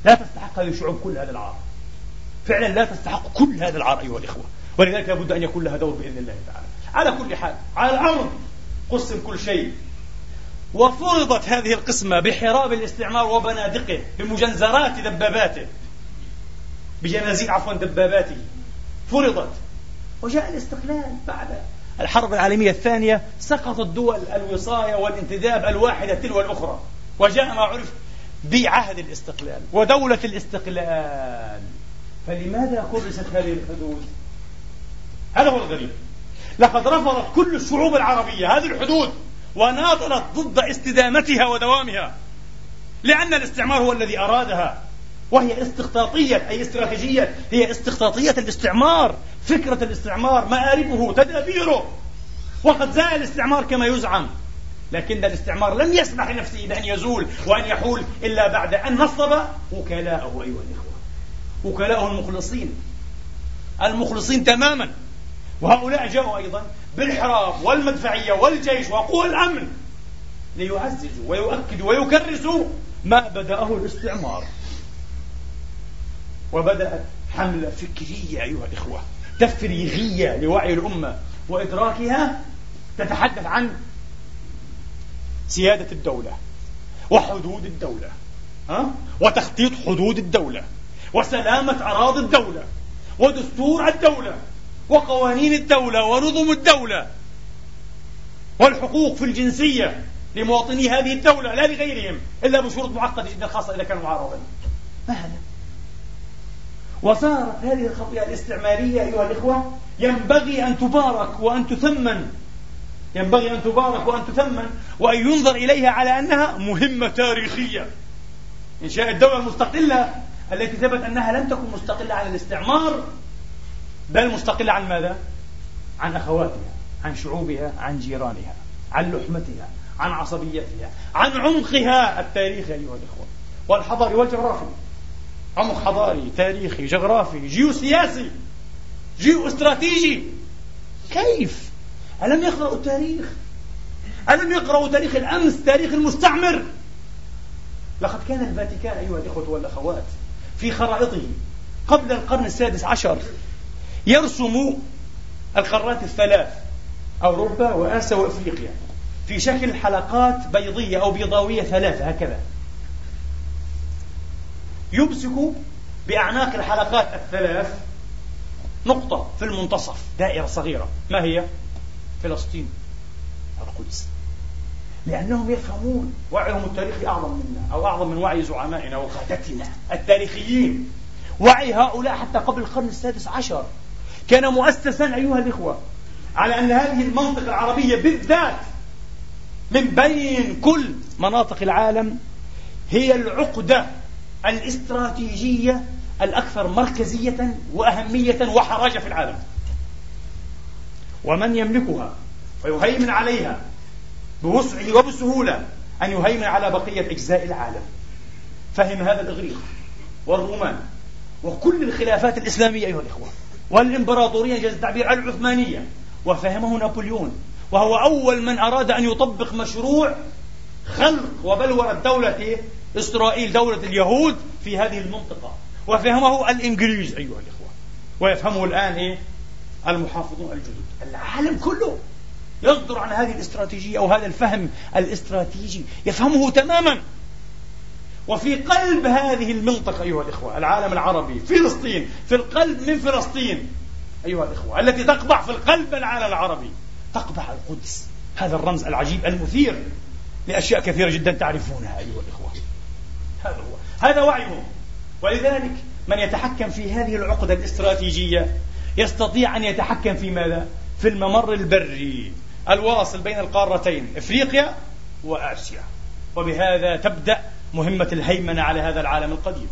لا تستحق هذه الشعوب كل هذا العار. فعلا لا تستحق كل هذا العار أيها الإخوة. ولذلك لابد أن يكون لها دور بإذن الله تعالى. على كل حال على الأمر قسم كل شيء. وفرضت هذه القسمة بحراب الاستعمار وبنادقه بمجنزرات دباباته. بجنازير عفوا دباباته. فرضت. وجاء الاستقلال بعد. الحرب العالمية الثانية سقطت دول الوصاية والانتداب الواحدة تلو الأخرى. وجاء ما عرف بعهد الاستقلال ودولة الاستقلال. فلماذا كرست هذه الحدود؟ هذا هو الغريب. لقد رفضت كل الشعوب العربية هذه الحدود. وناضلت ضد استدامتها ودوامها لأن الاستعمار هو الذي أرادها وهي استخطاطية أي استراتيجية هي استخطاطية الاستعمار فكرة الاستعمار مآربه تدابيره وقد زال الاستعمار كما يزعم. لكن الاستعمار لم يسمح لنفسه بأن يزول وأن يحول إلا بعد أن نصب وكلاءه أيها الإخوة. وكلاءه المخلصين. المخلصين تماما. وهؤلاء جاءوا أيضا بالحراب والمدفعية والجيش وقوى الأمن ليعززوا ويؤكدوا ويكرسوا ما بدأه الاستعمار وبدأت حملة فكرية أيها الإخوة تفريغية لوعي الأمة وإدراكها تتحدث عن سيادة الدولة وحدود الدولة ها؟ وتخطيط حدود الدولة وسلامة أراضي الدولة ودستور الدولة وقوانين الدولة ونظم الدولة والحقوق في الجنسية لمواطني هذه الدولة لا لغيرهم إلا بشروط معقدة جدا خاصة إذا كانوا معارضين. ما هذا؟ وصارت هذه الخطيئة الاستعمارية أيها الإخوة ينبغي أن تبارك وأن تثمن. ينبغي أن تبارك وأن تثمن وأن ينظر إليها على أنها مهمة تاريخية. إنشاء الدولة المستقلة التي ثبت أنها لم تكن مستقلة عن الاستعمار بل مستقلة عن ماذا؟ عن أخواتها عن شعوبها عن جيرانها عن لحمتها عن عصبيتها عن عمقها التاريخي أيها الإخوة والحضاري والجغرافي عمق حضاري تاريخي جغرافي جيوسياسي جيو استراتيجي كيف؟ ألم يقرأوا التاريخ؟ ألم يقرأوا تاريخ الأمس تاريخ المستعمر؟ لقد كان الفاتيكان أيها الإخوة والأخوات في خرائطه قبل القرن السادس عشر يرسم القارات الثلاث أوروبا وآسيا وإفريقيا في شكل حلقات بيضية أو بيضاوية ثلاثة هكذا. يمسك بأعناق الحلقات الثلاث نقطة في المنتصف دائرة صغيرة. ما هي؟ فلسطين القدس. لأنهم يفهمون وعيهم التاريخي أعظم منا أو أعظم من وعي زعمائنا وقادتنا التاريخيين. وعي هؤلاء حتى قبل القرن السادس عشر. كان مؤسسا أيها الإخوة على أن هذه المنطقة العربية بالذات من بين كل مناطق العالم هي العقدة الاستراتيجية الأكثر مركزية وأهمية وحراجة في العالم. ومن يملكها ويهيمن عليها بوسعه وبسهولة أن يهيمن على بقية أجزاء العالم. فهم هذا الإغريق والرومان وكل الخلافات الإسلامية أيها الإخوة. والإمبراطورية جاز التعبير العثمانية وفهمه نابليون وهو أول من أراد أن يطبق مشروع خلق وبلورة دولة إسرائيل دولة اليهود في هذه المنطقة. وفهمه الإنجليز أيها الإخوة. ويفهمه الآن إيه؟ المحافظون الجدد. العالم كله يصدر عن هذه الاستراتيجية أو هذا الفهم الاستراتيجي. يفهمه تماما. وفي قلب هذه المنطقة أيها الإخوة العالم العربي فلسطين في القلب من فلسطين أيها الإخوة التي تقبع في القلب العالم العربي تقبع القدس هذا الرمز العجيب المثير لأشياء كثيرة جدا تعرفونها أيها الإخوة. هذا هو هذا وعيهم ولذلك من يتحكم في هذه العقدة الاستراتيجية يستطيع أن يتحكم في ماذا؟ في الممر البري الواصل بين القارتين إفريقيا وآسيا. وبهذا تبدأ مهمة الهيمنة على هذا العالم القديم.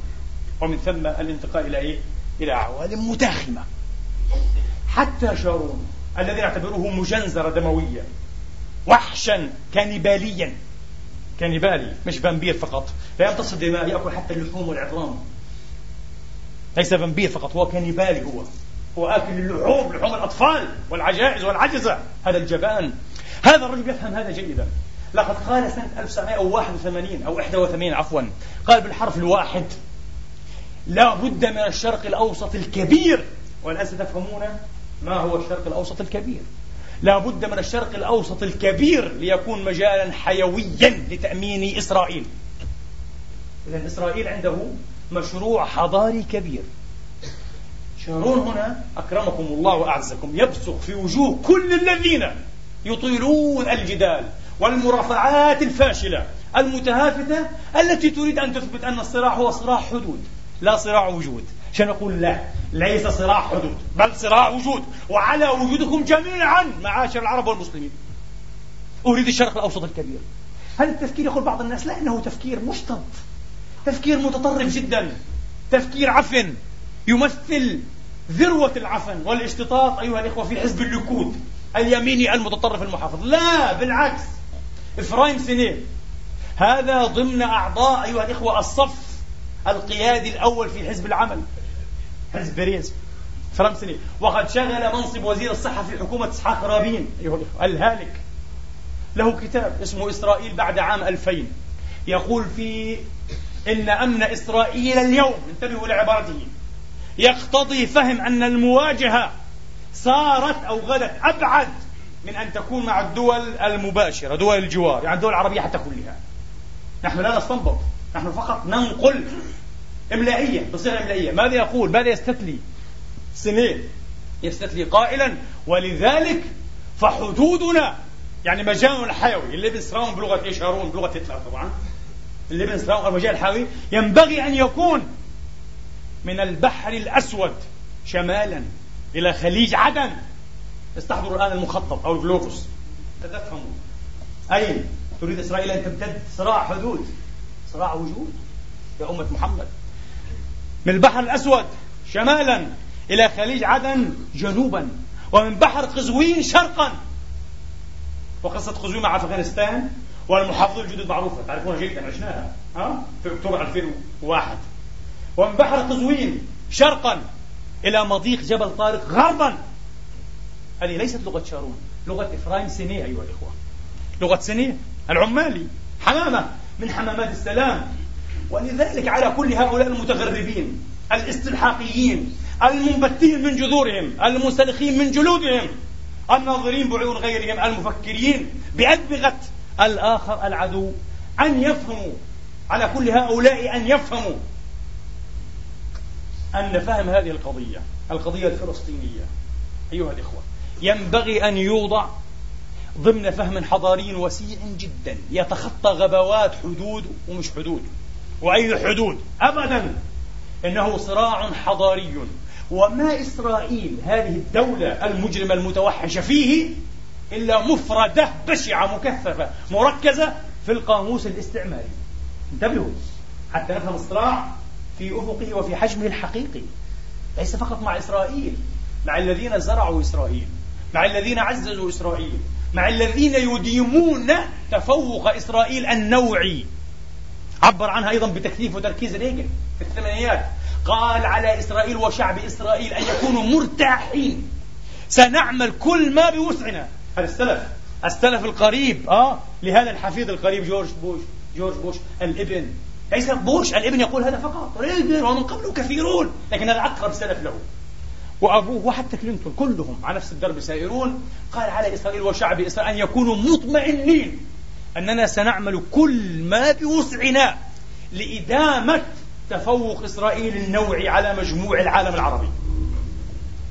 ومن ثم الانتقال إلى إيه؟ إلى عوالم متاخمة. حتى شارون الذي نعتبره مجنزرة دموية وحشا كانيباليا. كانيبالي مش vampire فقط. لا يمتص الدماء يأكل حتى اللحوم والعظام. ليس vampire فقط هو كانيبالي هو. هو آكل اللحوم لحوم الأطفال والعجائز والعجزة. هذا الجبان. هذا الرجل يفهم هذا جيدا. لقد قال سنة 1981 أو 81 عفوا قال بالحرف الواحد لا بد من الشرق الأوسط الكبير. والآن ستفهمون ما هو الشرق الأوسط الكبير. لا بد من الشرق الأوسط الكبير ليكون مجالا حيويا لتأمين إسرائيل. إذا إسرائيل عنده مشروع حضاري كبير. شارون هنا؟ أكرمكم الله وأعزكم. يبصق في وجوه كل الذين يطيلون الجدال. والمرافعات الفاشلة المتهافتة التي تريد أن تثبت أن الصراع هو صراع حدود لا صراع وجود. عشان نقول؟ لا ليس صراع حدود بل صراع وجود. وعلى وجودكم جميعا معاشر العرب والمسلمين. أريد الشرق الأوسط الكبير. هذا التفكير يقول بعض الناس؟ لا إنه تفكير مشتط تفكير متطرف جدا. تفكير عفن يمثل ذروة العفن والاشتطاط أيها الإخوة في حزب الليكود اليميني المتطرف المحافظ. لا بالعكس. إفرايم سينيه هذا ضمن أعضاء أيها الإخوة الصف القيادي الأول في حزب العمل. حزب بيريز. إفرايم سينيه وقد شغل منصب وزير الصحة في حكومة إسحاق رابين. أيها الإخوة الهالك. له كتاب اسمه إسرائيل بعد عام 2000 يقول فيه إن أمن إسرائيل اليوم انتبهوا لعبارته يقتضي فهم أن المواجهة صارت أو غدت أبعد من أن تكون مع الدول المباشرة دول الجوار يعني الدول العربية حتى كلها. نحن لا نستنبط نحن فقط ننقل إملائية بصيغة إملائية. ماذا يقول؟ ماذا يستثلي سنين يستتلي قائلا ولذلك فحدودنا يعني مجالنا الحيوي ال Lebensraum بلغة إيش؟ هارون بلغة هتلر طبعا. ال Lebensraum المجال الحيوي ينبغي أن يكون من البحر الأسود شمالا إلى خليج عدن. استحضروا الآن المخطط أو ال Globus. تفهموا أين تريد إسرائيل أن تمتد؟ صراع حدود. صراع وجود يا أمة محمد. من البحر الأسود شمالا إلى خليج عدن جنوبا ومن بحر قزوين شرقا. وقصة قزوين مع أفغانستان والمحافظون الجدد معروفة. تعرفونها جيدا عشناها ها؟ في أكتوبر 2001 ومن بحر قزوين شرقا إلى مضيق جبل طارق غربا. هذه ليست لغة شارون لغة إفرايم سينية أيها الإخوة. لغة سينية العمالي حمامة من حمامات السلام. ولذلك على كل هؤلاء المتغربين الاستلحاقيين المنبتين من جذورهم المنسلخين من جلودهم الناظرين بعيون غيرهم المفكرين بأدمغة الآخر العدو أن يفهموا على كل هؤلاء أن يفهموا أن فهم هذه القضية القضية الفلسطينية. أيها الإخوة. ينبغي أن يوضع ضمن فهم حضاري وسيع جدا. يتخطى غبوات حدود ومش حدود. وأي حدود؟ أبدا. إنه صراع حضاري. وما إسرائيل هذه الدولة المجرمة المتوحشة فيه إلا مفردة بشعة مكثفة مركزة في القاموس الاستعماري. انتبهوا. حتى نفهم الصراع في أفقه وفي حجمه الحقيقي. ليس فقط مع إسرائيل مع الذين زرعوا إسرائيل. مع الذين عززوا إسرائيل مع الذين يديمون تفوق إسرائيل النوعي عبر عنها أيضا بتكثيف وتركيز ريغن في الثمانينات قال على إسرائيل وشعب إسرائيل أن يكونوا مرتاحين. سنعمل كل ما بوسعنا. هذا السلف السلف القريب آه لهذا الحفيد القريب جورج بوش جورج بوش الإبن. ليس بوش الإبن يقول هذا فقط. ريغن ومن قبله كثيرون لكن هذا أقرب سلف له. وأبوه وحتى كلينتون كلهم على نفس الدرب سائرون. قال على إسرائيل وشعب إسرائيل أن يكونوا مطمئنين أننا سنعمل كل ما بوسعنا لإدامة تفوق إسرائيل النوعي على مجموع العالم العربي.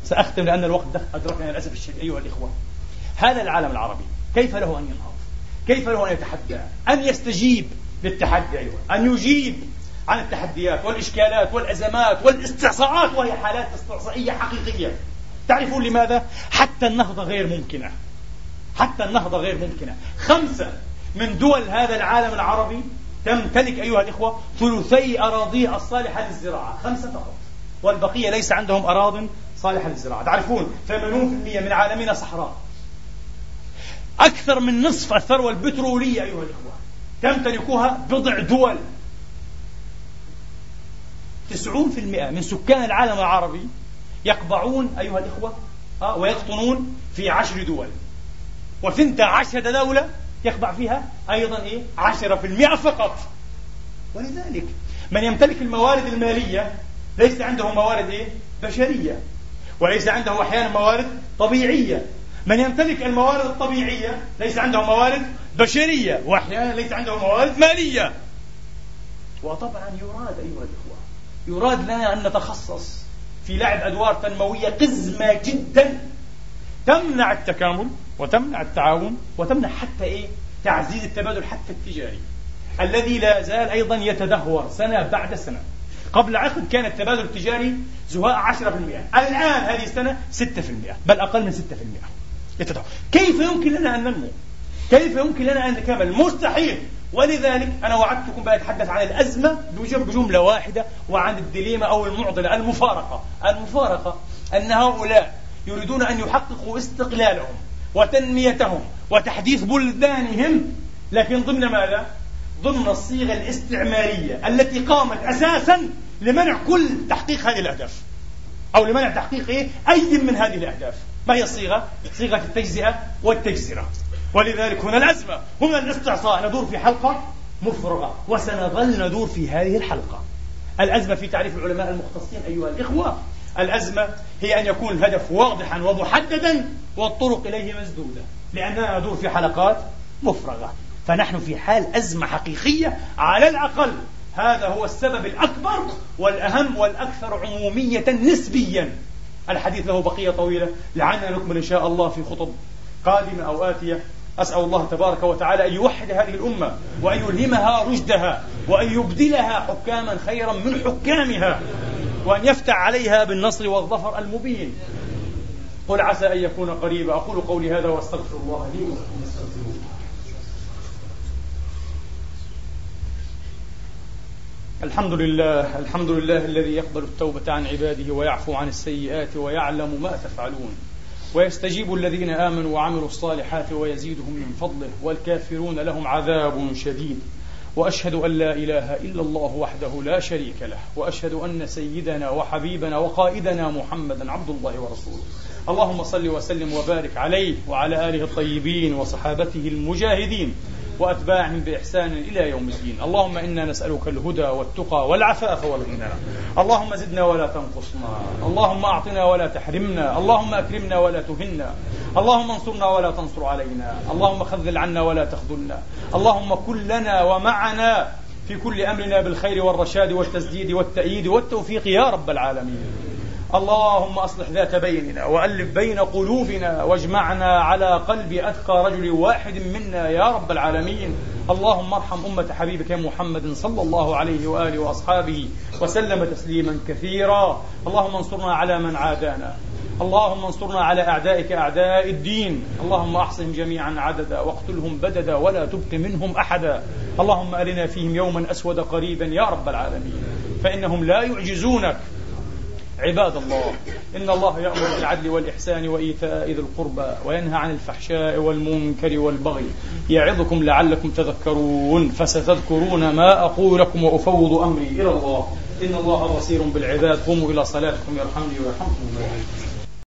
سأختم لأن الوقت أدركنا للأسف الشديد أيها الإخوة. هذا العالم العربي كيف له أن ينهض؟ كيف له أن يتحدى؟ أن يستجيب للتحدي أيها أن يجيب عن التحديات والإشكالات والأزمات والإستعصاءات وهي حالات استعصائية حقيقية. تعرفون لماذا؟ حتى النهضة غير ممكنة. حتى النهضة غير ممكنة. خمسة من دول هذا العالم العربي تمتلك أيها الإخوة ثلثي أراضيها الصالحة للزراعة. خمسة فقط. والبقية ليس عندهم أراض صالحة للزراعة. تعرفون 80% من عالمنا صحراء. أكثر من نصف الثروة البترولية أيها الإخوة تمتلكها بضع دول. 90% من سكان العالم العربي يقبعون أيها الإخوة آه ويقطنون في عشر دول. وثنتا عشرة دولة يقبع فيها أيضا إيه؟ عشرة في المئة فقط. ولذلك من يمتلك الموارد المالية ليس عنده موارد إيه؟ بشرية وليس عنده أحيانا موارد طبيعية. من يمتلك الموارد الطبيعية ليس عنده موارد بشرية وأحيانا ليس عنده موارد مالية. وطبعا يراد أيها الإخوة يراد لنا أن نتخصص في لعب أدوار تنموية قزمة جدا. تمنع التكامل وتمنع التعاون وتمنع حتى إيه؟ تعزيز التبادل حتى التجاري. الذي لا زال أيضا يتدهور سنة بعد سنة. قبل عقد كان التبادل التجاري زهاء 10% الآن هذه السنة 6% بل أقل من 6% يتدهور. كيف يمكن لنا أن ننمو؟ كيف يمكن لنا أن نتكامل مستحيل. ولذلك أنا وعدتكم بأتحدث عن الأزمة بجملة واحدة وعن الدليمة أو المعضلة المفارقة المفارقة أن هؤلاء يريدون أن يحققوا استقلالهم وتنميتهم وتحديث بلدانهم لكن ضمن ماذا؟ ضمن الصيغة الاستعمارية التي قامت أساسا لمنع كل تحقيق هذه الأهداف أو لمنع تحقيق إيه؟ أي من هذه الأهداف ما هي الصيغة؟ صيغة التجزئة والتجزرة ولذلك هنا الأزمة. هنا الاستعصاء. ندور في حلقة مفرغة وسنظل ندور في هذه الحلقة. الأزمة في تعريف العلماء المختصين أيها الإخوة. الأزمة هي أن يكون الهدف واضحا ومحددا والطرق إليه مسدودة. لأننا ندور في حلقات مفرغة. فنحن في حال أزمة حقيقية على الأقل. هذا هو السبب الأكبر والأهم والأكثر عمومية نسبيا. الحديث له بقية طويلة. لعلنا نكمل إن شاء الله في خطب قادمة أو آتية. أسأل الله تبارك وتعالى أن يوحد هذه الأمة وأن يلهمها رشدها وأن يبدلها حكاما خيرا من حكامها وأن يفتح عليها بالنصر والظفر المبين. قل عسى أن يكون قريبا. أقول قولي هذا وأستغفر الله لي ولكم. الحمد لله الحمد لله الذي يقبل التوبة عن عباده ويعفو عن السيئات ويعلم ما تفعلون. ويستجيب الذين آمنوا وعملوا الصالحات ويزيدهم من فضله والكافرون لهم عذاب شديد. وأشهد أن لا إله إلا الله وحده لا شريك له وأشهد أن سيدنا وحبيبنا وقائدنا محمدا عبد الله ورسوله. اللهم صل وسلم وبارك عليه وعلى آله الطيبين وصحابته المجاهدين. وأتباعهم بإحسان إلى يوم الدين. اللهم إنا نسألك الهدى والتقى والعفاف والغنى. اللهم زدنا ولا تنقصنا. اللهم أعطنا ولا تحرمنا. اللهم أكرمنا ولا تهنا. اللهم انصرنا ولا تنصر علينا. اللهم خذل عنا ولا تخذلنا. اللهم كن لنا ومعنا في كل أمرنا بالخير والرشاد والتسديد والتأييد والتوفيق يا رب العالمين. اللهم أصلح ذات بيننا وألف بين قلوبنا واجمعنا على قلب أتقى رجل واحد منا يا رب العالمين. اللهم ارحم أمة حبيبك محمد صلى الله عليه وآله وأصحابه وسلم تسليما كثيرا. اللهم انصرنا على من عادانا. اللهم انصرنا على أعدائك أعداء الدين. اللهم احصهم جميعا عددا واقتلهم بددا ولا تبق منهم أحدا. اللهم أرنا فيهم يوما أسود قريبا يا رب العالمين. فإنهم لا يعجزونك. عباد الله إن الله يأمر بالعدل والإحسان وإيتاء ذي القربى وينهى عن الفحشاء والمنكر والبغي. يعظكم لعلكم تذكرون فستذكرون ما أقول لكم وأفوض أمري. إلى الله. إن الله بصير بالعباد. قوموا إلى صلاتكم يرحمني ويرحمكم. الله